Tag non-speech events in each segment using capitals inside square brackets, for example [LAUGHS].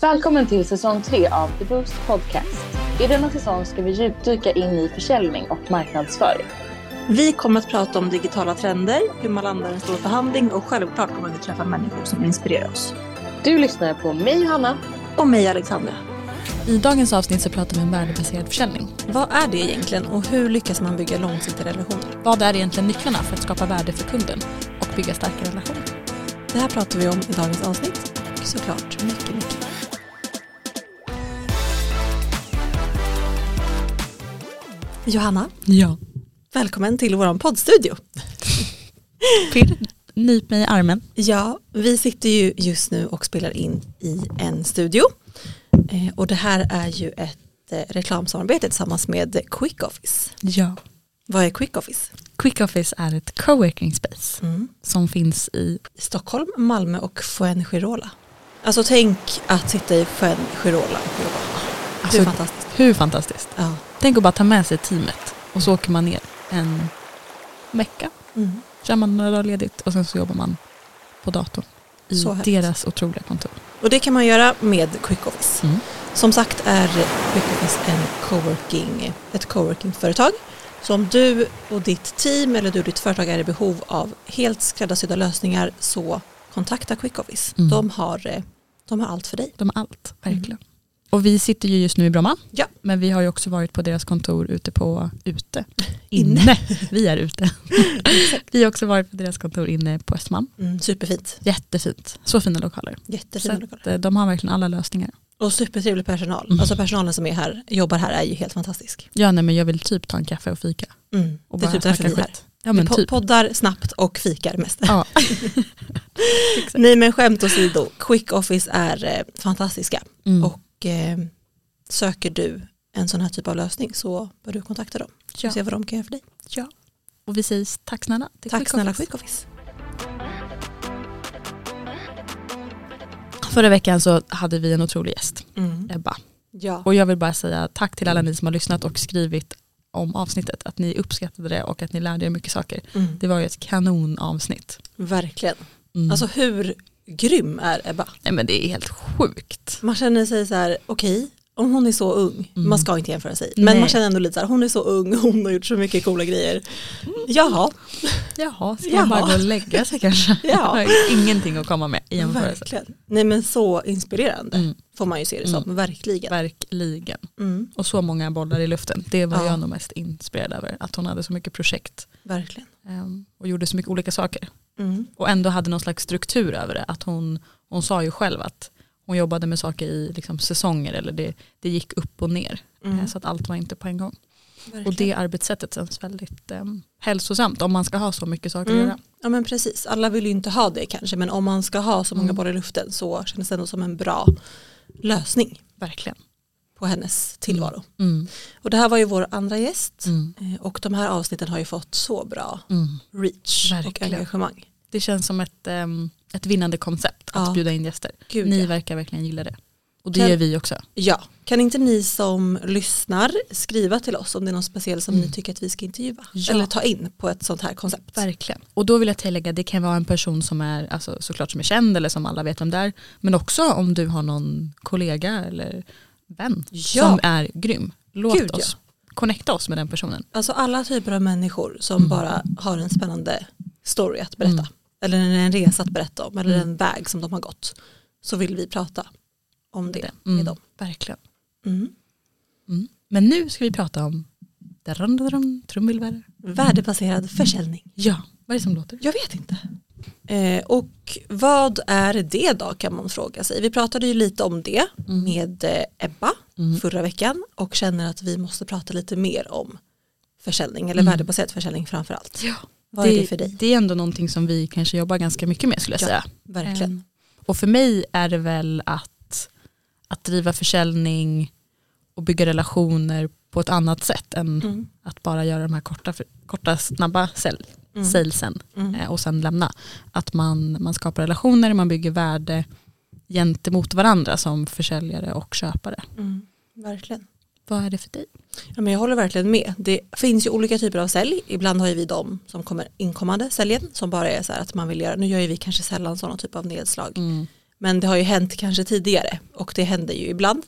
Välkommen till säsong 3 av The Boost Podcast. I denna säsong ska vi djupdyka in i försäljning och marknadsföring. Vi kommer att prata om digitala trender, hur man landar en stor förhandling och självklart kommer vi träffa människor som inspirerar oss. Du lyssnar på mig Johanna. Och mig Alexandra. I dagens avsnitt så pratar vi om värdebaserad försäljning. Vad är det egentligen och hur lyckas man bygga långsiktiga relationer? Vad är egentligen nycklarna för att skapa värde för kunden och bygga starka relationer? Det här pratar vi om i dagens avsnitt och såklart mycket, mycket. Johanna, Ja. välkommen till vår poddstudio. [LAUGHS] Pirr, nyp mig i armen. Ja, vi sitter ju just nu och spelar in i en studio. Eh, och det här är ju ett eh, reklamsamarbete tillsammans med Quick Office. Ja. Vad är Quick Office? Quick Office är ett coworking space Mm. som finns i, Stockholm, Malmö och Fuengirola. Alltså tänk att sitta i Fuengirola och jobba. Det Alltså- är fantastiskt. hur fantastiskt? Ja. Tänk att bara ta med sig teamet och så åker man ner en vecka. Mm. Kör man några dagar ledigt och sen så jobbar man på datorn i deras otroliga kontor. Och det kan man göra med Quick Office. Mm. Som sagt är Quick Office en coworking, ett coworking-företag. Så om du och ditt team eller du och ditt företag är i behov av helt skräddarsydda lösningar så kontakta Quick Office. Mm. De, har, eh, de har allt för dig. De har allt, verkligen. Och vi sitter ju just nu i Bromma. Ja. Men vi har ju också varit på deras kontor ute på, ute, [LAUGHS] Inne. inne. [LAUGHS] Vi är ute. [LAUGHS] vi har också varit på deras kontor inne på Östermalm. Mm, superfint. Jättefint, så fina lokaler. Jättefina att, lokaler. eh, de har verkligen alla lösningar. Och supertrevlig personal. Mm. Alltså personalen som är här, jobbar här är ju helt fantastisk. Ja nej men jag vill typ ta en kaffe och fika. Mm. Och det är typ därför vi är här. Ja men vi typ. poddar snabbt och fikar mest. Ja. Nej men skämt åsido, Quick Office är eh, fantastiska. Mm. Och eh, söker du en sån här typ av lösning så bör du kontakta dem och ja. se vad de kan göra för dig. ja. Och vi säger tack snälla till Tack snälla. Quick Office. Förra veckan så hade vi en otrolig gäst, Ebba. Ja. Och jag vill bara säga tack till alla ni som har lyssnat och skrivit om avsnittet. Att ni uppskattade det och att ni lärde er mycket saker. Mm. Det var ju ett kanonavsnitt. Verkligen. Mm. Alltså hur grym är Ebba? Nej men det är helt sjukt. Man känner sig så här, okej, om hon är så ung, Mm. man ska inte jämföra sig, men Nej. man känner ändå lite så här, hon är så ung, [LAUGHS] hon har gjort så mycket coola grejer. Jaha, Jaha, ska Jaha. man bara gå och lägga sig kanske? [LAUGHS] Ja. Ingenting att komma med i jämförelse. verkligen. Nej men så inspirerande Mm. får man ju se det som, verkligen. Verkligen. Mm. Och så många bollar i luften. Det var Ja. jag nog mest inspirerad över. Att hon hade så mycket projekt Verkligen. ehm, och gjorde så mycket olika saker. Mm. Och ändå hade någon slags struktur över det. Att hon, hon sa ju själv att hon jobbade med saker i liksom, säsonger eller det, det gick upp och ner. Mm. Eh, Så att allt var inte på en gång. Verkligen. Och det arbetssättet känns väldigt um, hälsosamt om man ska ha så mycket saker Mm. att göra. Ja men precis, alla vill ju inte ha det kanske men om man ska ha så många Mm. bollar i luften så känns det ändå som en bra lösning Verkligen. på hennes tillvaro. Mm. Och det här var ju vår andra gäst Mm. eh, och de här avsnitten har ju fått så bra Mm. reach och Verkligen. engagemang. Det känns som ett, um, ett vinnande koncept att Ja. bjuda in gäster. Gud, Ni ja. verkar verkligen gilla det. Och det Kan- gör vi också. Ja, kan inte ni som lyssnar skriva till oss om det är någon speciell som Mm. ni tycker att vi ska intervjua Ja. eller ta in på ett sånt här koncept. Verkligen. Och då vill jag tillägga, det kan vara en person som är alltså, såklart som är känd eller som alla vet om det är. Men också om du har någon kollega eller vän Ja. som är grym. Låt Gud, oss connecta oss med den personen. Alltså alla typer av människor som Mm. bara har en spännande story att berätta. Mm. Eller en resa att berätta om eller Mm. en väg som de har gått. Så vill vi prata om det Mm. med dem. Verkligen. Mm. Mm. Men nu ska vi prata om darum, trumvirvel. Värdebaserad försäljning. Ja, vad är det som låter? Jag vet inte. Eh, och vad är det då kan man fråga sig. Vi pratade ju lite om det Mm. med eh, Ebba Mm. förra veckan och känner att vi måste prata lite mer om försäljning eller Mm. värdebaserad försäljning framför allt. Ja. Vad är det för dig? Det är ändå någonting som vi kanske jobbar ganska mycket med skulle jag Ja, säga. Verkligen. Ehm, Och för mig är det väl att, att driva försäljning och bygga relationer på ett annat sätt än Mm. att bara göra de här korta, korta snabba sälj, Mm. salesen Mm. eh, och sen lämna. Att man, man skapar relationer, man bygger värde gentemot varandra som försäljare och köpare. Mm. Verkligen. Vad är det för dig? Ja, men jag håller verkligen med. Det finns ju olika typer av sälj. Ibland har ju vi de som kommer inkommande säljen som bara är så här att man vill göra, nu gör ju vi kanske sällan sådana typ av nedslag. Mm. Men det har ju hänt kanske tidigare och det händer ju ibland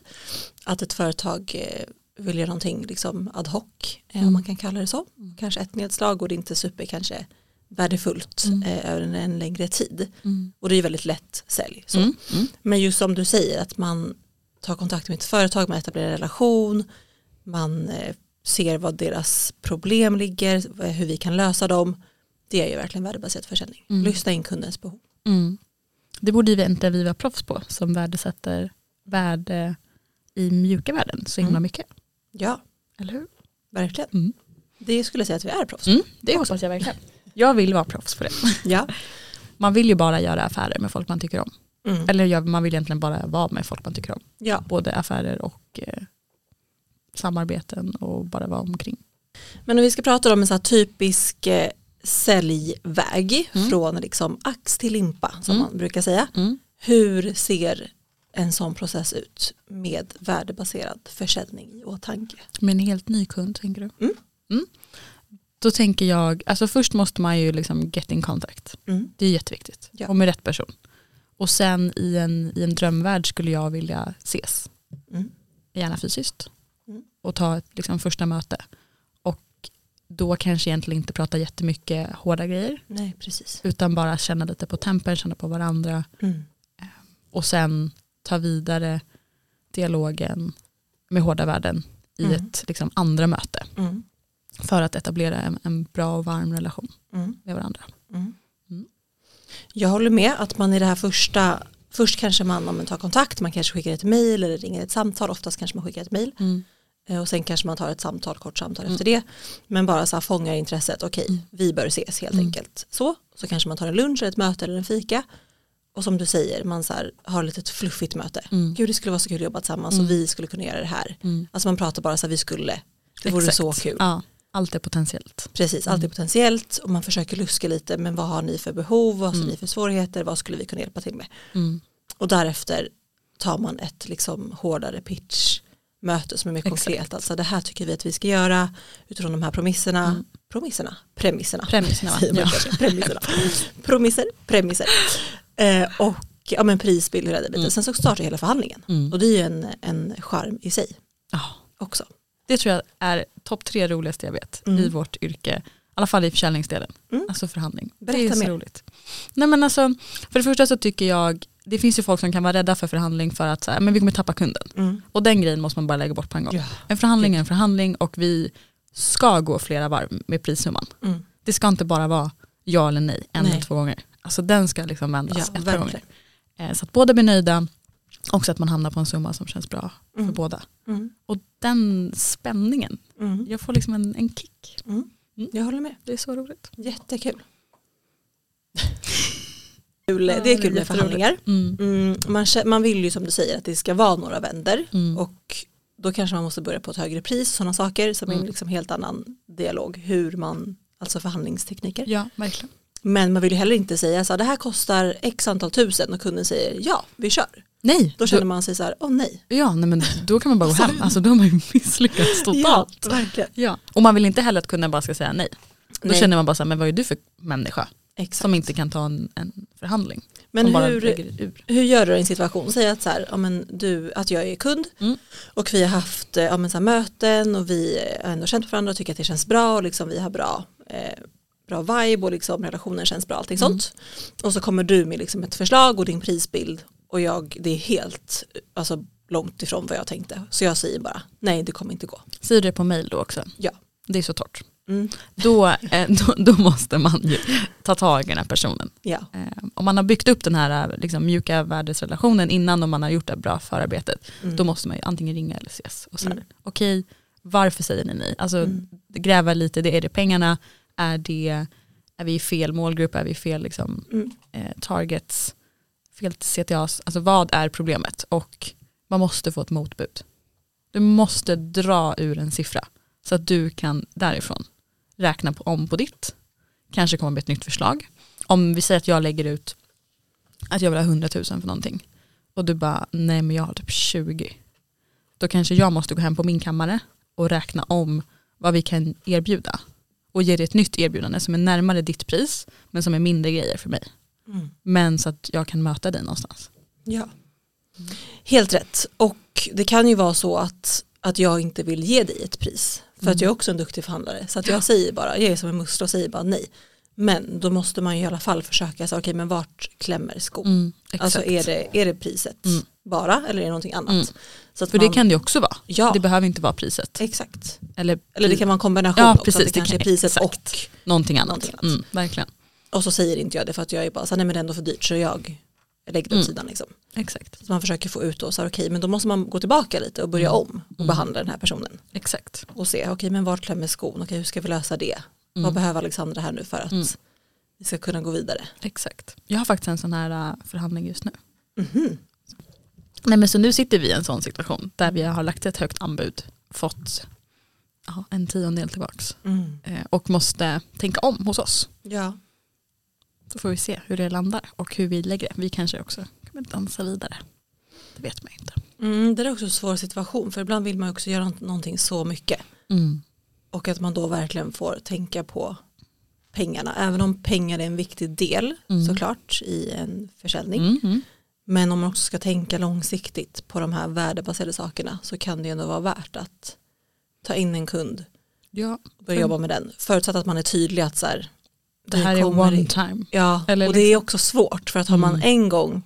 att ett företag eh, vill göra någonting liksom ad hoc eh, Mm. om man kan kalla det så. Kanske ett nedslag och det är inte super kanske värdefullt Mm. eh, över en, en längre tid. Mm. Och det är ju väldigt lätt sälj. Så. Mm. Mm. Men just som du säger att man tar kontakt med ett företag, man etablerar en relation, man eh, ser vad deras problem ligger, hur vi kan lösa dem. Det är ju verkligen värdebaserad försäljning. Mm. Lyssna in kundens behov. Mm. Det borde ju inte vi vara proffs på som värdesätter värde i mjuka värden så himla Mm. mycket. Ja, Eller hur? verkligen. Mm. Det skulle jag säga att vi är proffs. Mm. Det hoppas jag verkligen. Jag vill vara proffs på det. Ja. Man vill ju bara göra affärer med folk man tycker om. Mm. Eller ja, man vill egentligen bara vara med folk man tycker om. ja. Både affärer och eh, samarbeten och bara vara omkring. Men om vi ska prata om en så typisk eh, säljväg Mm. från liksom ax till limpa som Mm. man brukar säga. Hur ser en sån process ut med värdebaserad försäljning i åtanke? Med en helt ny kund tänker du? Mm. Mm. Då tänker jag, alltså först måste man ju liksom get in contact. Mm. Det är jätteviktigt. Ja. Och med rätt person. Och sen i en, i en drömvärld skulle jag vilja ses. Mm. Gärna fysiskt. Mm. Och ta ett liksom, första möte. Och då kanske egentligen inte prata jättemycket hårda grejer. Nej, precis. Utan bara känna lite på tempen, känna på varandra. Mm. Och sen ta vidare dialogen med hårda värden i Mm. ett liksom, andra möte. Mm. För att etablera en, en bra och varm relation Mm. med varandra. Mm. Mm. Jag håller med att man i det här första Först kanske man om man tar kontakt, man kanske skickar ett mejl eller ringer ett samtal, oftast kanske man skickar ett mejl Eh, och sen kanske man tar ett samtal, kort samtal Mm. efter det. Men bara så här fångar intresset, okej Mm. vi bör ses helt Mm. enkelt. Så, så kanske man tar en lunch ett möte eller en fika. Och som du säger, man så här, har ett fluffigt möte. Mm. Gud det skulle vara så kul att jobba tillsammans Mm. och vi skulle kunna göra det här. Mm. Alltså man pratar bara så här, vi skulle, det vore Exakt. så kul. Ja, allt är potentiellt. Precis, allt är Mm. potentiellt och man försöker luska lite, men vad har ni för behov, vad har Mm. ni för svårigheter, vad skulle vi kunna hjälpa till med? Mm. Och därefter tar man ett liksom hårdare pitch möte som är mer Exakt. konkret. Alltså det här tycker vi att vi ska göra utifrån de här promisserna. Mm. Promisserna? Premisserna. Premisserna Ja. Premisserna. Promisser, premisser. Eh, och ja, men prisbild hela den biten. Mm. Sen så startar hela förhandlingen. Mm. Och det är ju en, en charm i sig Ja, också. Det tror jag är topp tre roligaste jag vet Mm. i vårt yrke. I alla fall i försäljningsdelen. Mm. Alltså förhandling. Berätta det är så mer. roligt. Nej, men alltså, för det första så tycker jag, det finns ju folk som kan vara rädda för förhandling för att så här, men vi kommer tappa kunden. Mm. Och den grejen måste man bara lägga bort på en gång. Ja. En förhandling är en förhandling och vi ska gå flera varv med prissumman. Mm. Det ska inte bara vara ja eller nej en Nej. eller två gånger. Alltså den ska liksom vändas Ja, ett par gånger. Eh, Så att båda blir nöjda och så att man hamnar på en summa som känns bra Mm. för båda. Mm. Och den spänningen, Mm. jag får liksom en, en kick. Mm. Jag håller med. Det är så roligt. Jättekul. [LAUGHS] Kul, det är kul med förhandlingar. Mm. Mm, man, man vill ju som du säger att det ska vara några vänder Mm. och då kanske man måste börja på ett högre pris sådana saker som är en Mm. liksom helt annan dialog hur man alltså förhandlingstekniker Ja, verkligen. men man vill ju heller inte säga så det här kostar x antal tusen och kunden säger ja vi kör Nej, då känner man sig så här åh nej ja, nej men då kan man bara gå hem. Alltså då har man ju misslyckats [LAUGHS] totalt. ja, verkligen Ja. Och man vill inte heller att kunden bara ska säga nej. Då Nej. känner man bara så här, men vad är du för människa Exakt. som inte kan ta en, en förhandling? men hur, hur gör du i en situation, säg att, så här, ja, men du, att jag är kund Mm. och vi har haft eh, ja, men så här, möten och vi har ändå känt varandra och tycker att det känns bra och liksom, vi har bra, eh, bra vibe och liksom, relationen känns bra, allting Mm. sånt. Och så kommer du med liksom, ett förslag och din prisbild och jag, det är helt alltså, långt ifrån vad jag tänkte. Så jag säger bara, nej det kommer inte gå. Säger du det på mail då också? Ja. Det är så torrt. Mm. Då, eh, då, då måste man ju ta tag i den här personen. Ja. Eh, om man har byggt upp den här eh, liksom, mjuka värdesrelationen innan och man har gjort det bra förarbetet, Mm. då måste man ju antingen ringa eller ses. Och så här, Mm. Okej, varför säger ni nej? Alltså Mm. gräva lite, det, är det pengarna? Är, det, är vi i fel målgrupp? Är vi i fel liksom, Mm. eh, targets? Fel CTA, Alltså vad är problemet? Och man måste få ett motbud. Du måste dra ur en siffra så att du kan därifrån räkna på, om på ditt. Kanske komma med ett nytt förslag. Om vi säger att jag lägger ut att jag vill ha 100 000 för någonting och du bara nej men jag har typ 20. Då kanske jag måste gå hem på min kammare och räkna om vad vi kan erbjuda och ge dig ett nytt erbjudande som är närmare ditt pris men som är mindre grejer för mig. Mm. Men så att jag kan möta dig någonstans. Ja. Helt rätt. Och det kan ju vara så att, att jag inte vill ge dig ett pris. För att jag är också en duktig förhandlare. Så att jag säger bara, jag är som en muster och säger bara nej. Men då måste man ju i alla fall försöka, så, okej men vart klämmer skon? Mm. Alltså är det, är det priset Mm. bara eller är det någonting annat? Mm. Så att För man, det kan det också vara. Ja. Det behöver inte vara priset. Exakt. Eller, Eller det kan vara en kombination Ja, också, precis, att det det kanske kan- är priset exakt. och någonting annat. Någonting annat. Mm, verkligen. Och så säger inte jag det för att jag är bara så här, nej men det är ändå för dyrt så jag lägger det åt Mm. sidan liksom. Exakt. Så man försöker få ut då, så här, okej men då måste man gå tillbaka lite och börja Mm. om och behandla den här personen. Exakt. Och se, okej men vart klämmer skon, okej hur ska vi lösa det? Mm. Vad behöver Alexandra här nu för att Mm. vi ska kunna gå vidare? Exakt. Jag har faktiskt en sån här äh, förhandling just nu. Mhm. Nej, men så nu sitter vi i en sån situation där vi har lagt ett högt anbud, fått ja, en tiondel tillbaks Mm. eh, och måste tänka om hos oss. Ja. Så får vi se hur det landar och hur vi lägger det. Vi kanske också kommer dansa vidare. Det vet man inte. Mm, det är också en svår situation för ibland vill man också göra någonting så mycket. Mm. Och att man då verkligen får tänka på pengarna. Även om pengar är en viktig del Mm. såklart i en försäljning. Mm. Mm. Men om man också ska tänka långsiktigt på de här värdebaserade sakerna så kan det ändå vara värt att ta in en kund Ja, och börja jobba med den. Förutsatt att man är tydlig att så här, det här är one time. Ja, Eller och det är liksom- också svårt för att har man Mm. en gång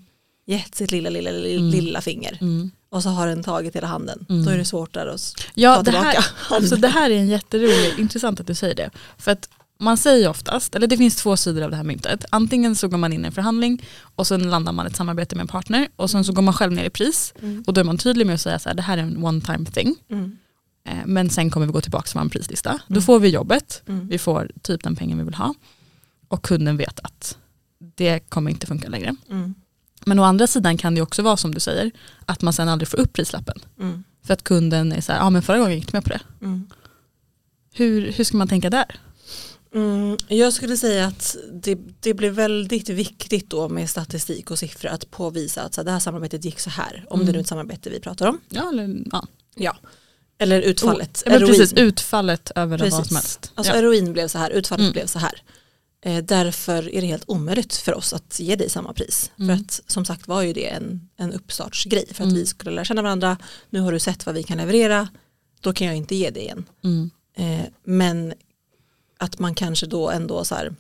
gett sitt lilla, lilla, lilla, Mm. finger Mm. och så har den tagit hela handen Mm. då är det svårt där att Ja, ta det tillbaka här, [LAUGHS] alltså det här är en jätterolig, intressant att du säger det. För att man säger oftast, eller det finns två sidor av det här myntet. Antingen så går man in i en förhandling och sen landar man ett samarbete med en partner och sen så går man själv ner i pris Mm. och då är man tydlig med att säga så här, det här är en one time thing. Mm. Eh, Men sen kommer vi gå tillbaka till vår prislista. Då får vi jobbet, vi får typ den pengen vi vill ha och kunden vet att det kommer inte funka längre. Mm. Men å andra sidan kan det också vara som du säger, att man sen aldrig får upp prislappen. Mm. För att kunden är så här, ja men förra gången gick med på det. Mm. Hur, hur ska man tänka där? Mm, jag skulle säga att det, det blir väldigt viktigt då med statistik och siffror att påvisa att så det här samarbetet gick så här. Om Mm. det nu är ett samarbete vi pratar om. Ja, eller, ja. Ja. Eller utfallet. Ja, men Eroin. precis, utfallet över Precis. vad som helst. Alltså ja. eroin blev så här, utfallet Mm. blev så här. Eh, därför är det helt omöjligt för oss att ge dig samma pris. Mm. För att som sagt var ju det en, en uppstartsgrej för att Mm. vi skulle lära känna varandra. Nu har du sett vad vi kan leverera. Då kan jag inte ge dig igen. mm. Eh, men att man kanske då ändå så här,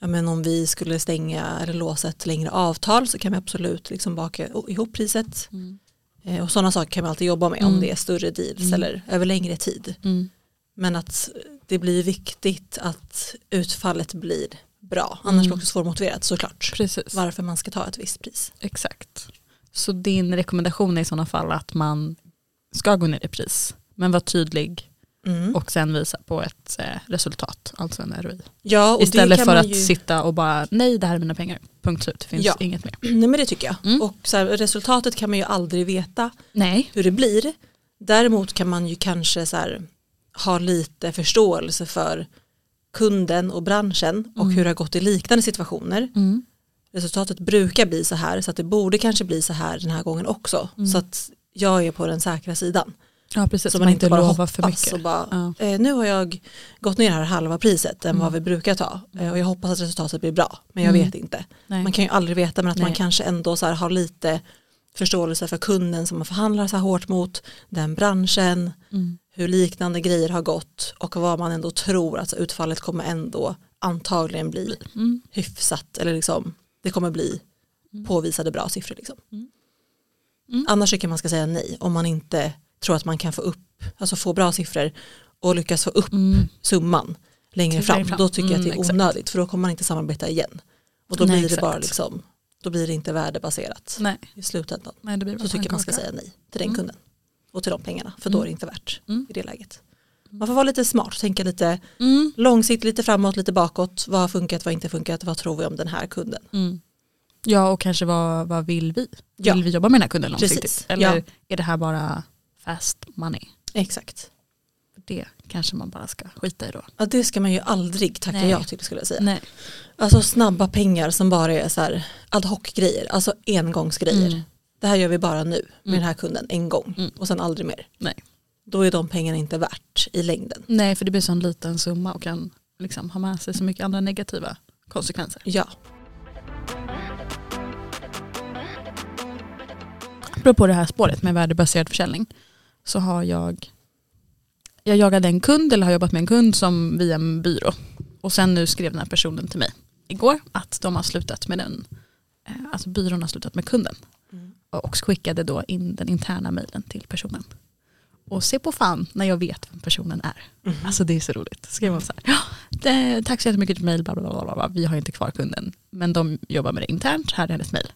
ja, men om vi skulle stänga eller låsa ett längre avtal så kan vi absolut liksom baka ihop priset. Mm. Eh, och sådana saker kan man alltid jobba med Mm. om det är större deals Mm. eller över längre tid. Mm. Men att det blir viktigt att utfallet blir bra. Annars blir det Mm. också svårmotiverat såklart. Precis, Varför man ska ta ett visst pris. exakt. Så din rekommendation är i sådana fall att man ska gå ner i pris, men vara tydlig Mm. och sen visa på ett eh, resultat, alltså en ROI. ja, Istället för att ju... sitta och bara, nej det här är mina pengar, punkt slut, det finns Ja. inget mer. [CLEARS THROAT] Nej men det tycker jag. Mm. Och här, resultatet kan man ju aldrig veta Nej. hur det blir. Däremot kan man ju kanske så här, ha lite förståelse för kunden och branschen och Mm. hur det har gått i liknande situationer. Mm. Resultatet brukar bli så här så att det borde kanske bli så här den här gången också. Mm. Så att jag är på den säkra sidan. Ja precis, så man inte bara hoppas för mycket. och bara Ja. eh, nu har jag gått ner här halva priset än Mm. vad vi brukar ta eh, och jag hoppas att resultatet blir bra men jag Mm. vet inte. Nej. Man kan ju aldrig veta men att man Nej. kanske ändå så har lite förståelse för kunden som man förhandlar så här hårt mot, den branschen, Mm. hur liknande grejer har gått och vad man ändå tror att utfallet kommer ändå antagligen bli Mm. hyfsat eller liksom det kommer bli Mm. påvisade bra siffror liksom. Mm. Mm. Annars tycker jag man ska säga nej om man inte tror att man kan få upp, alltså få bra siffror och lyckas få upp Mm. summan längre fram. fram. Då tycker jag att det är Mm, exakt. onödigt för då kommer man inte samarbeta igen. Och då Nej, blir det bara exakt. liksom, då blir det inte värdebaserat Nej. i slutändan. Nej, det blir Så tycker man ska säga nej till den Mm. kunden och till de pengarna för då är det inte värt Mm. i det läget. Man får vara lite smart, tänka lite Mm. långsiktigt, lite framåt, lite bakåt. Vad har funkat, vad har inte funkat, vad tror vi om den här kunden? Mm. Ja och kanske vad, vad vill vi? Ja. Vill vi jobba med den här kunden långsiktigt? Precis. Eller Ja. är det här bara fast money? Exakt. Det kanske man bara ska skita i då. Ja, det ska man ju aldrig tacka Nej. ja till skulle jag säga. Nej. Alltså snabba pengar som bara är så här ad hoc grejer, alltså engångsgrejer. Mm. Det här gör vi bara nu med Mm. den här kunden en gång Mm. och sen aldrig mer. Nej. Då är de pengarna inte värt i längden. Nej för det blir så en liten summa och kan liksom ha med sig så mycket andra negativa konsekvenser. Ja. apropå det här spåret med värdebaserad försäljning så har jag jag jagade en kund eller har jobbat med en kund som via en byrå och sen nu skrev den här personen till mig igår att de har slutat med den, eh, alltså byrån har slutat med kunden Mm. och skickade då in den interna mejlen till personen. Och se på fan när jag vet vem personen är. Mm. Alltså det är så roligt. Skrev hon så här, ja, det, tack så jättemycket för mejl, vi har inte kvar kunden. Men de jobbar med det internt, här är hennes mejl.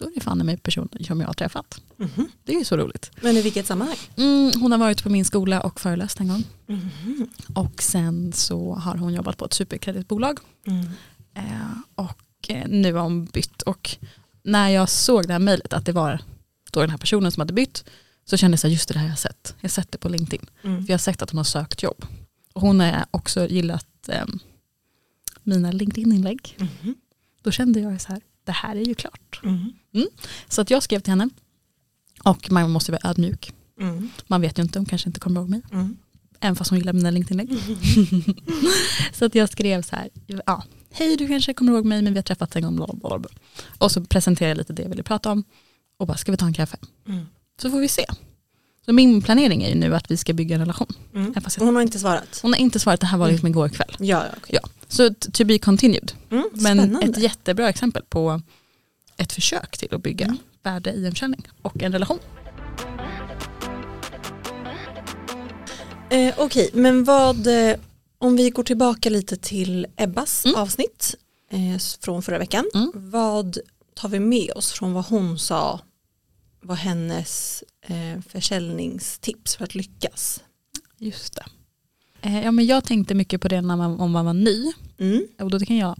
Då är det fan med personen som jag har träffat. Mhm. Det är ju så roligt. Men i vilket sammanhang? Mm, hon har varit på min skola och föreläst en gång. Mhm. Och sen så har hon jobbat på ett superkreditbolag. Mm. Eh, och eh, nu har hon bytt. Och när jag såg det här mejlet att det var då den här personen som hade bytt så kände jag så här, just det här har jag sett. Jag har sett det på LinkedIn. Mm. För jag har sett att hon har sökt jobb. Och hon har också gillat eh, mina LinkedIn-inlägg. Mhm. Då kände jag så här, det här är ju klart. Mhm. Så att jag skrev till henne. Och man måste vara ödmjuk. Mm. Man vet ju inte, hon kanske inte kommer ihåg mig. Mm. Även fast hon gillar mina LinkedIn-inlägg. [LAUGHS] så att jag skrev så här, ja, hej du kanske kommer ihåg mig men vi har träffats en gång. Bla bla bla. Och så presenterade jag lite det jag ville prata om. Och bara, ska vi ta en kaffe? Mm. Så får vi se. Så min planering är ju nu att vi ska bygga en relation. Mm. Hon har inte svarat? Hon har inte svarat, det här var liksom igår kväll. Ja, okej. Ja. Så to be continued. Mm. Men ett jättebra exempel på ett försök till att bygga Mm. värde i en försäljning och en relation. Eh, Okej, men vad, eh, om vi går tillbaka lite till Ebbas Mm. avsnitt eh, från förra veckan. Mm. Vad tar vi med oss från vad hon sa var hennes eh, försäljningstips för att lyckas? Just det. Eh, ja, men jag tänkte mycket på det när man, om man var ny. Mm. Och då kan jag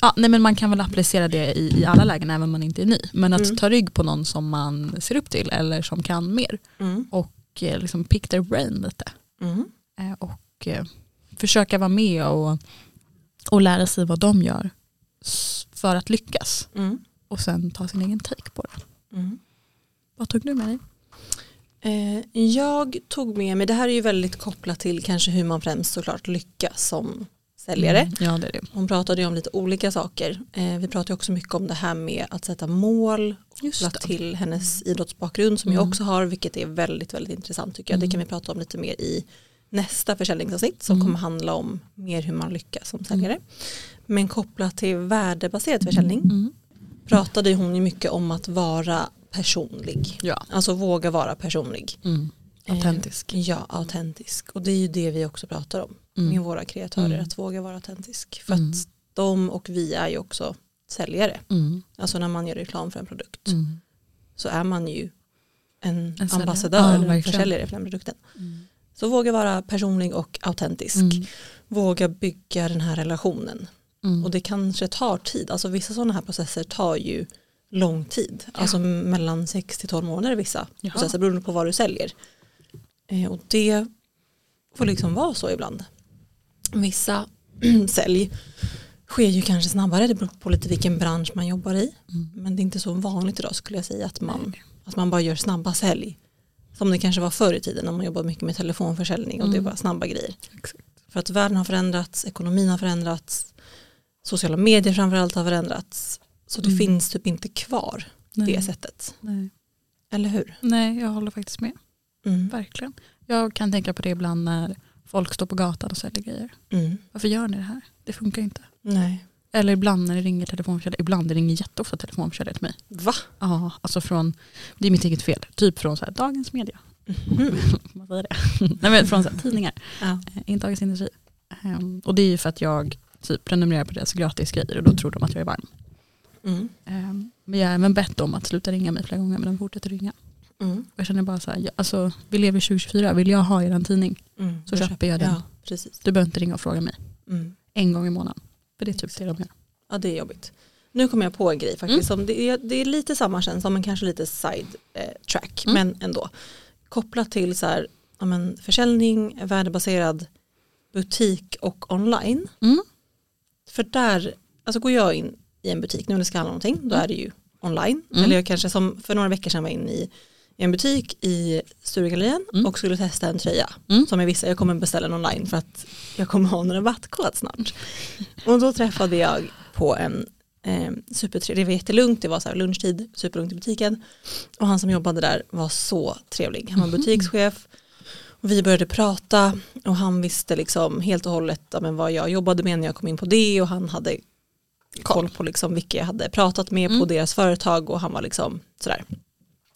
Ja, nej men man kan väl applicera det i, i alla lägen även om man inte är ny. Men att Mm. ta rygg på någon som man ser upp till eller som kan mer. Mm. Och eh, liksom pick their brain lite. Mm. Eh, och eh, försöka vara med och, och lära sig vad de gör för att lyckas. Mm. Och sen ta sin egen take på det. Mm. Vad tog du med dig? Eh, jag tog med mig, det här är ju väldigt kopplat till kanske hur man främst såklart lyckas som säljare. Mm, ja det är det. Hon pratade ju om lite olika saker. Eh, vi pratade också mycket om det här med att sätta mål kopplat till hennes idrottsbakgrund som jag Mm. också har vilket är väldigt väldigt intressant tycker jag. Det Mm. kan vi prata om lite mer i nästa försäljningsavsnitt som Mm. kommer handla om mer hur man lyckas som säljare. Men kopplat till värdebaserad försäljning Mm. pratade hon ju mycket om att vara personlig. Ja. Alltså våga vara personlig. Mm. Eh, Autentisk. Ja, autentisk. Och det är ju det vi också pratar om Mm. med våra kreatörer, Mm. att våga vara autentisk. För Mm. att de och vi är ju också säljare. Mm. Alltså när man gör reklam för en produkt Mm. så är man ju en, En ambassadör Ja, eller en försäljare för den produkten. Så våga vara personlig och autentisk. Våga bygga den här relationen. Och det kanske tar tid. Alltså vissa sådana här processer tar ju lång tid. Alltså mellan 6 till 12 månader vissa Jaha. processer beroende på vad du säljer. Eh, och det får liksom vara så ibland. Vissa [CLEARS THROAT] sälj sker ju kanske snabbare. Det beror på lite vilken bransch man jobbar i. Mm. Men det är inte så vanligt idag skulle jag säga att man, att man bara gör snabba sälj. Som det kanske var förr i tiden när man jobbade mycket med telefonförsäljning och det Mm. var snabba grejer. Exakt. För att världen har förändrats, ekonomin har förändrats, sociala medier framförallt har förändrats. Så det Mm. finns typ inte kvar Nej. det sättet. Nej. Eller hur? Nej, jag håller faktiskt med. Mm. Verkligen. Jag kan tänka på det ibland när folk står på gatan och säljer grejer. Mm. Varför gör ni det här? Det funkar inte. Nej. Eller ibland när det ringer telefonförsäljare. Ibland det ringer jätteofta telefonförsäljare till mig. Va? Ja, alltså från, det är mitt eget fel. Typ från så här, Dagens Media. Mm. [LAUGHS] Vad säger det? [LAUGHS] Nej men från så här, tidningar. Ja. Eh, inte Dagens Industri. Ehm, och det är ju för att jag typ prenumererar på deras gratisgrejer och då tror de att jag är varm. Mm. Ehm, men jag har även bett dem att sluta ringa mig flera gånger men de fortsätter ringa. Mm. Jag känner bara så här, ja, alltså, vi lever i 2024, vill jag ha er en tidning Mm. så köper jag den. Ja, precis. Du behöver inte ringa och fråga mig Mm. en gång i månaden. För det är typ det de gör. Ja det är jobbigt. Nu kommer jag på en grej faktiskt. Mm. Som det, är, det är lite samma känsla men kanske lite side eh, track. Mm. Men ändå. Kopplat till så här, ja, men, försäljning, värdebaserad butik och online. Mm. För där, alltså går jag in i en butik nu när det ska handla om någonting, då Mm. är det ju online. Mm. Eller jag kanske som för några veckor sedan var in i, i en butik i Sturegallerian Mm. och skulle testa en tröja. Mm. Som jag visste, jag kommer beställa den online för att jag kommer ha en rabattkod snart. Och då träffade jag på en Eh, supertrevlig, det var jättelugnt, det var så här lunchtid, superlugnt i butiken. Och han som jobbade där var så trevlig. Han var Mhm. butikschef. Och vi började prata och han visste liksom helt och hållet ja, men vad jag jobbade med när jag kom in på det och han hade koll på liksom vilka jag hade pratat med på Mm. deras företag och han var liksom sådär.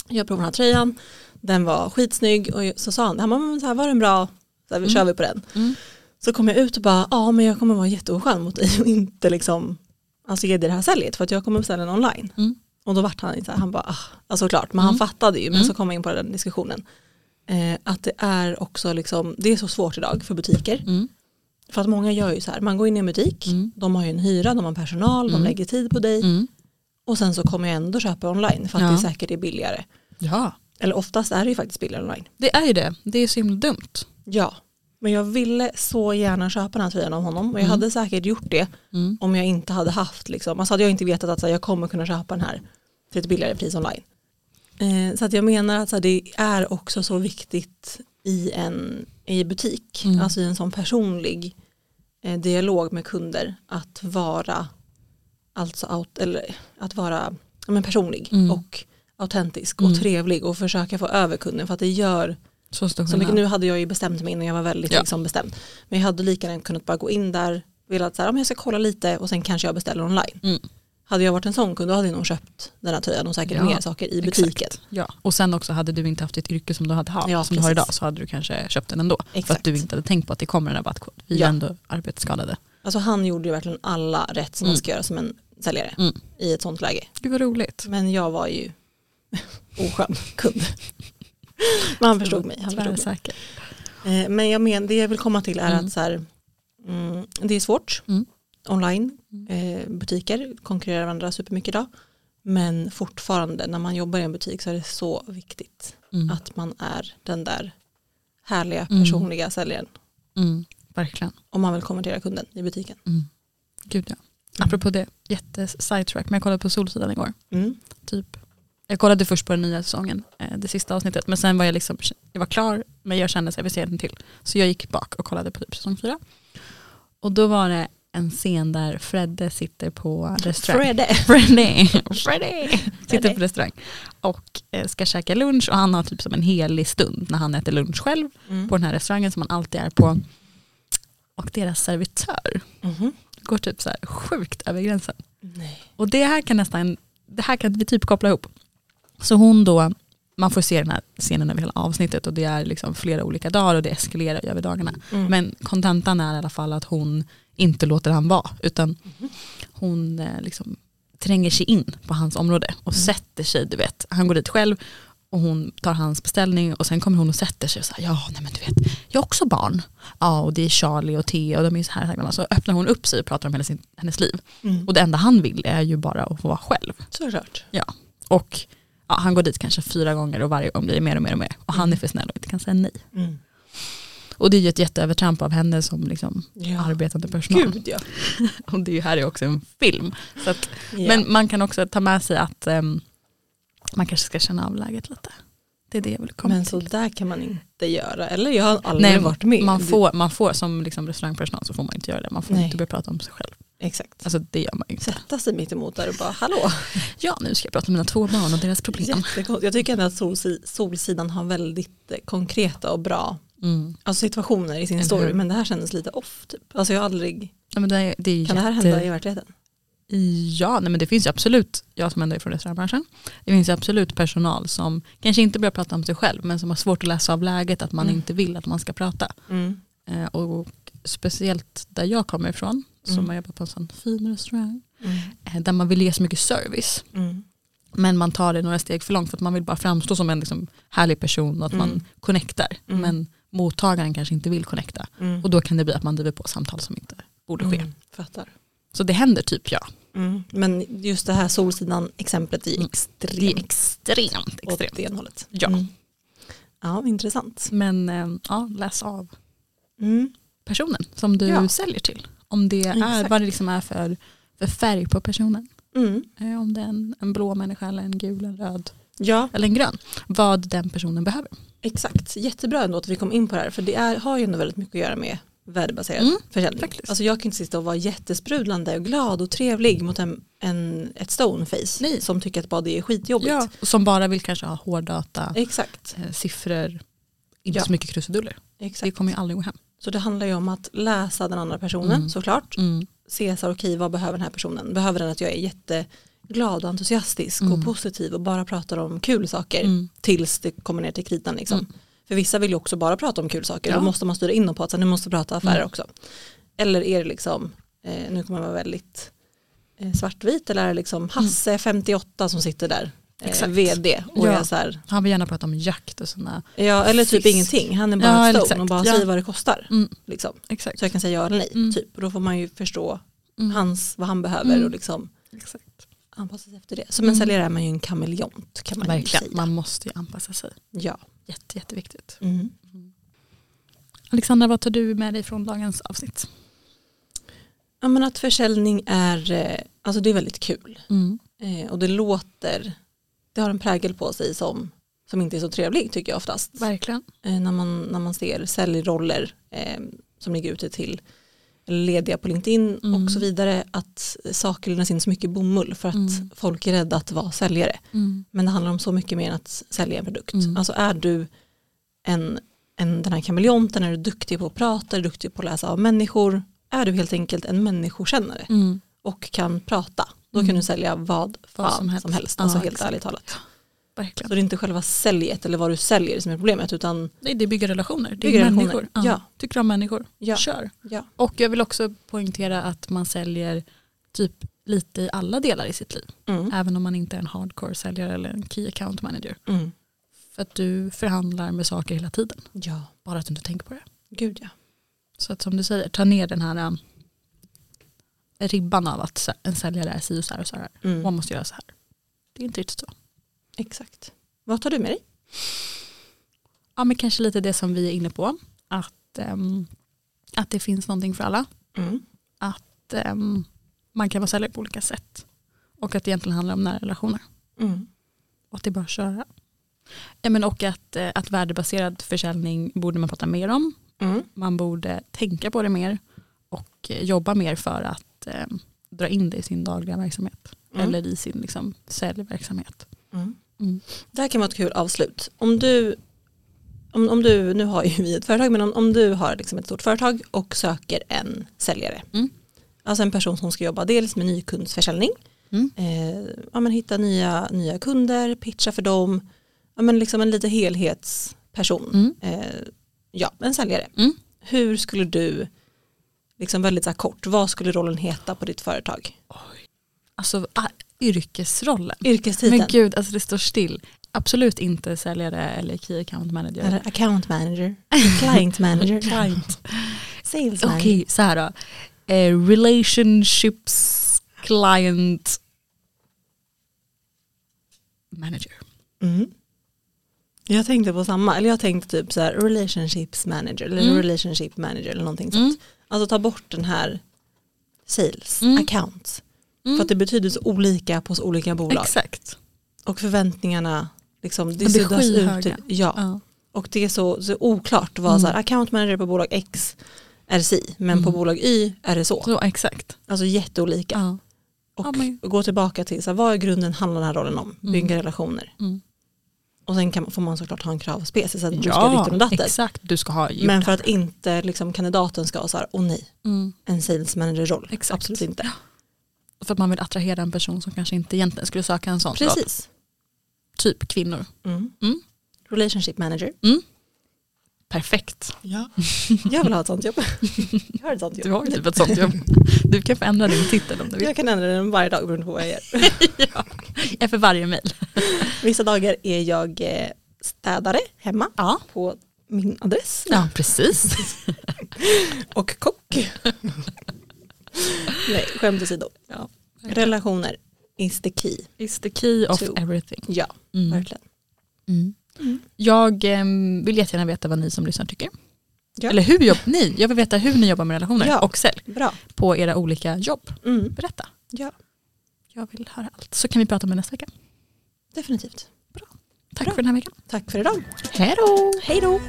Jag provade den här tröjan, den var skitsnygg och så sa han, han bara, så här, var den bra? Så här, vi Mm. kör vi på den. Mm. Så kom jag ut och bara, ja men jag kommer vara jätteoskön mot dig och inte liksom alltså ge dig det här säljet för att jag kommer beställa den online. Mm. Och då vart han så här, han bara, ah, alltså klart, men Mm. han fattade ju, men Mm. så kom vi in på den diskussionen. Eh, att det är också liksom, det är så svårt idag för butiker. För att många gör ju så här, man går in i en butik, Mm. de har ju en hyra, de har personal, Mm. de lägger tid på dig Mm. och sen så kommer jag ändå köpa online för att Ja. det är säkert är billigare. Ja, Eller oftast är det ju faktiskt billigare online. det är ju det. Det är så himla dumt. Ja, men jag ville så gärna köpa den här tröjan av honom och jag Mm. hade säkert gjort det Mm. om jag inte hade haft, liksom, alltså hade jag inte vetat att här, jag kommer kunna köpa den här till ett billigare pris online. Eh, så att jag menar att här, det är också så viktigt i en i butik, Mm. alltså i en sån personlig eh, dialog med kunder att vara alltså out, eller att vara men personlig Mm. och autentisk Mm. och trevlig och försöka få över kunden för att det gör Så så mycket, nu hade jag ju bestämt mig innan jag var väldigt Ja. liksom bestämd. Men jag hade lika gärna kunnat bara gå in där, velat så här, om jag ska kolla lite och sen kanske jag beställer online. Hade jag varit en sån kund då hade jag nog köpt den här tröjan och säkert Ja, mer saker i butiken. Ja. Och sen också hade du inte haft ett yrke som du, hade ha, Ja, som du har precis. idag så hade du kanske köpt den ändå. För Exakt. att du inte hade tänkt på att det kommer en rabattkod. Vi Ja. är ändå arbetsskadade. Alltså han gjorde ju verkligen alla rätt som man Mm. ska göra som en säljare Mm. i ett sånt läge. Gud vad roligt. Men jag var ju [LAUGHS] oskön kund. Men han förstod mig. Han förstod mig. Tvärsäker. Eh, Men jag men, det jag vill komma till är Mm. att så här, mm, det är svårt Mm. Online, eh, butiker konkurrerar varandra supermycket idag. Men fortfarande när man jobbar i en butik så är det så viktigt Mm. att man är den där härliga Mm. personliga säljaren. Mm. Verkligen. Om man vill konvertera kunden i butiken. Mm. Gud ja. Apropå det, jätte-sidetrack, men jag kollade på Solsidan igår. Mm. Typ. Jag kollade först på den nya säsongen, eh, det sista avsnittet, men sen var jag liksom, jag var klar, men jag kände att jag vill se den till. Så jag gick bak och kollade på typ säsong fyra. Och då var det en scen där Fredde sitter på restaurang. Fredde. [LAUGHS] Freddy, Freddy sitter på restaurang och eh, ska käka lunch och han har typ som en helig stund när han äter lunch själv Mm. på den här restaurangen som han alltid är på. Och deras servitör Mhm. går typ så här sjukt över gränsen. Nej. Och det här kan nästan, det här kan vi typ koppla ihop. Så hon då, man får se den här scenen över hela avsnittet och det är liksom flera olika dagar och det eskalerar över dagarna. Mm. Men kontentan är i alla fall att hon inte låter han vara utan hon eh, liksom tränger sig in på hans område och Mm. sätter sig, du vet, han går dit själv och hon tar hans beställning och sen kommer hon och sätter sig och säger ja nej men du vet, jag har också barn. Ja och det är Charlie och Thea och de är så här, så öppnar hon upp sig och pratar om hennes, hennes liv. Mm. Och det enda han vill är ju bara att få vara själv. Såklart. Och ja, han går dit kanske fyra gånger och varje gång blir det mer och mer och mer. Och han är för snäll och inte kan säga nej. Mm. Och det är ju ett jätteövertramp av henne som liksom Ja. arbetande personal. Gud ja. [LAUGHS] Och det här är också en film. Att, ja. Men man kan också ta med sig att ehm, man kanske ska känna av läget lite. Det är det jag vill komma Men till. så där kan man inte göra. Eller jag har aldrig Nej, varit med. man får, man får som liksom restaurangpersonal så får man inte göra det. Man får Nej. inte börja prata om sig själv. Exakt. Alltså det gör man inte. Sätta sig mitt emot där och bara hallå. [LAUGHS] Ja nu ska jag prata om mina två barn och deras problem. Jättekonstigt. Jag tycker ändå att Solsi- Solsidan har väldigt eh, konkreta och bra Mm. alltså situationer i sin story. Men det här kändes lite off. Typ. Alltså jag har aldrig, Ja, men det, det kan det här jätte- hända i verkligheten? Ja, nej men det finns ju absolut, jag som ändå är från restaurangbranschen, det finns ju absolut personal som kanske inte börjar prata om sig själv men som har svårt att läsa av läget att man Mm. inte vill att man ska prata. Mm. Eh, och speciellt där jag kommer ifrån, som Mm. har jobbat på en sån fin restaurang, Mm. eh, där man vill ge så mycket service. Mm. Men man tar det några steg för långt för att man vill bara framstå som en liksom härlig person och att man connectar. Mm. Men mottagaren kanske inte vill connecta. Mm. Och då kan det bli att man driver på samtal som inte borde ske. Mm. Fattar. Så det händer typ ja. Mm. Men just det här Solsidan exemplet är Mm. extremt Det är extremt, åt extremt. det hållet. Ja. Mm. Ja, intressant. Men eh, ja, läs av Mm. personen som du Ja. säljer till. Om det är Exakt. vad det liksom är för, för färg på personen. Eh, om det är en, en blå människa eller en gul, en röd Ja, eller en grön. Vad den personen behöver. exakt. Jättebra ändå att vi kom in på det här. För det är, har ju ändå väldigt mycket att göra med värdebaserad Mm, försäljning. faktiskt. Alltså jag kan inte sitta och vara jättesprudlande och glad och trevlig mot en, en, ett stoneface Nej. som tycker att body är skitjobbigt. Ja, och som bara vill kanske ha hårddata, Exakt. eh, siffror, inte Ja. så mycket krusiduller. Det Exakt. kommer ju aldrig gå hem. Så det handlar ju om att läsa den andra personen Mm. såklart. Mm. Se så okej vad behöver den här personen? Behöver den att jag är jätteglad och entusiastisk Mm. och positiv och bara pratar om kul saker Mm. tills det kommer ner till kritan liksom. Mm. För vissa vill ju också bara prata om kul saker. Ja. Då måste man styra in dem på att nu måste prata affärer Mm. också. Eller är det liksom, eh, nu kommer man vara väldigt eh, svartvit eller är det liksom Hasse 58 som sitter där, eh, Exakt. vd och Ja. så här, Han vill gärna prata om jakt och sådana. ja eller typ Fisk. ingenting, han är bara Ja, stone och bara Ja. säger vad det kostar. Mm. Liksom. Exakt. Så jag kan säga ja eller nej, Mm. typ. och då får man ju förstå Mm. hans, vad han behöver Mm. och liksom Exakt. Anpassa sig efter det. Som en Mm. säljare är man ju en kameleont kan man Verkligen, säga. man måste ju anpassa sig. Ja. Jätte, jätteviktigt. Mm. Alexandra, vad tar du med dig från dagens avsnitt? ja men att försäljning är, eh, alltså det är väldigt kul. Mm. Eh, och det låter, det har en prägel på sig som, som inte är så trevlig tycker jag oftast. Verkligen. Eh, när, man, när man ser säljroller eh, som ligger ute till lediga på LinkedIn Mm. och så vidare att saker lämnas in så mycket bomull för att Mm. folk är rädda att vara säljare. Mm. Men det handlar om så mycket mer än att sälja en produkt. Mm. Alltså är du en, en, den här kameleonten, är du duktig på att prata, är du duktig på att läsa av människor, är du helt enkelt en människokännare Mm. och kan prata, då Mm. kan du sälja vad fan som helst. Som helst. Alltså Ja, helt exakt. ärligt talat. Verkligen. Så det är inte själva säljet eller vad du säljer som är problemet utan Nej, det bygger relationer. Det är Bygger relationer. människor. Ja. Tycker om människor. ja, Kör. ja. Och jag vill också poängtera att man säljer typ lite i alla delar i sitt liv. Mm. Även om man inte är en hardcore säljare eller en key account manager. Mm. För att du förhandlar med saker hela tiden. ja, Bara att du inte tänker på det. gud ja. Så att som du säger, ta ner den här um, ribban av att en säljare är si och så här och så här. Mm. Man måste göra så här. Det är inte riktigt så. Exakt. Vad tar du med dig? Ja men kanske lite det som vi är inne på. Att, ehm, att det finns någonting för alla. Mm. Att ehm, man kan vara säljare på olika sätt. Och att det egentligen handlar om nära relationer. Mm. Och att det är bara att köra. Ja, men och att, eh, att värdebaserad försäljning borde man prata mer om. Mm. Man borde tänka på det mer. Och jobba mer för att eh, dra in det i sin dagliga verksamhet. Mm. Eller i sin liksom, säljverksamhet. Mm. Mm. Det här kan vara ett kul avslut. Om du, om, om du nu har ju vi ett företag, men om, om du har liksom ett stort företag och söker en säljare. Mm. Alltså en person som ska jobba dels med nykundsförsäljning, Mm. eh, ja, men hitta nya, nya kunder, pitcha för dem, ja, men liksom en lite helhetsperson. Mm. Eh, ja, en säljare. Mm. Hur skulle du, liksom väldigt så kort, vad skulle rollen heta på ditt företag? Alltså ah, yrkesrollen. Yrkestiteln? Men gud, alltså det står still. Absolut inte säljare eller key account manager. Eller account manager, client manager, [LAUGHS] Client. sales Okej, manager. så här då. Eh, relationships client manager. Mm. Jag tänkte på samma, eller jag tänkte typ så här relationships manager eller Mm. relationship manager eller någonting Mm. sånt. Alltså ta bort den här sales, Mm. account. Mm. För att det betyder så olika på så olika bolag. Exakt. Och förväntningarna, liksom, det De suddas ut. skyhöga. Ja. Ja. Och det är så, så oklart vad Mm. så här, account manager på bolag X är si, men Mm. på bolag Y är det så. Så, exakt. Alltså jätteolika. Ja. Och Ja, men- gå tillbaka till så här, vad i grunden handlar den här rollen om? Mm. Bygga relationer. Mm. Och sen kan, får man såklart ha en kravspecies att du ska och datten. exakt. Du ska ha Men för att inte liksom, kandidaten ska ha så här, åh nej, Mm. en sales manager-roll. Exakt. Absolut inte. För att man vill attrahera en person som kanske inte egentligen skulle söka en sån. Precis. Typ kvinnor. Mm. Mm. Relationship manager. Perfekt. Ja. [LAUGHS] Jag vill ha ett sånt jobb. Jag har ett sånt Du jobb. har ju typ ett sånt jobb. Du kan få ändra din titel om du vill. Jag kan ändra den varje dag beroende på vad jag gör. [LAUGHS] ja. Efter varje mejl. Vissa dagar är jag eh, städare hemma Ja. på min adress. ja, precis. Och kock. [LAUGHS] [LAUGHS] nej, skämt åsido. Ja. Relationer is the key. Is the key of To. everything. Ja, Mm. verkligen. Mm. Mm. Jag em, vill jättegärna veta vad ni som lyssnar tycker. Ja. Eller hur jobb, ni, jag vill veta hur ni jobbar med relationer Ja. och sälj Bra. på era olika jobb. Mm. Berätta. Ja, Jag vill höra allt. Så kan vi prata om det nästa vecka. definitivt. Tack Bra. för den här veckan. Tack för idag. Hej då! Hej då.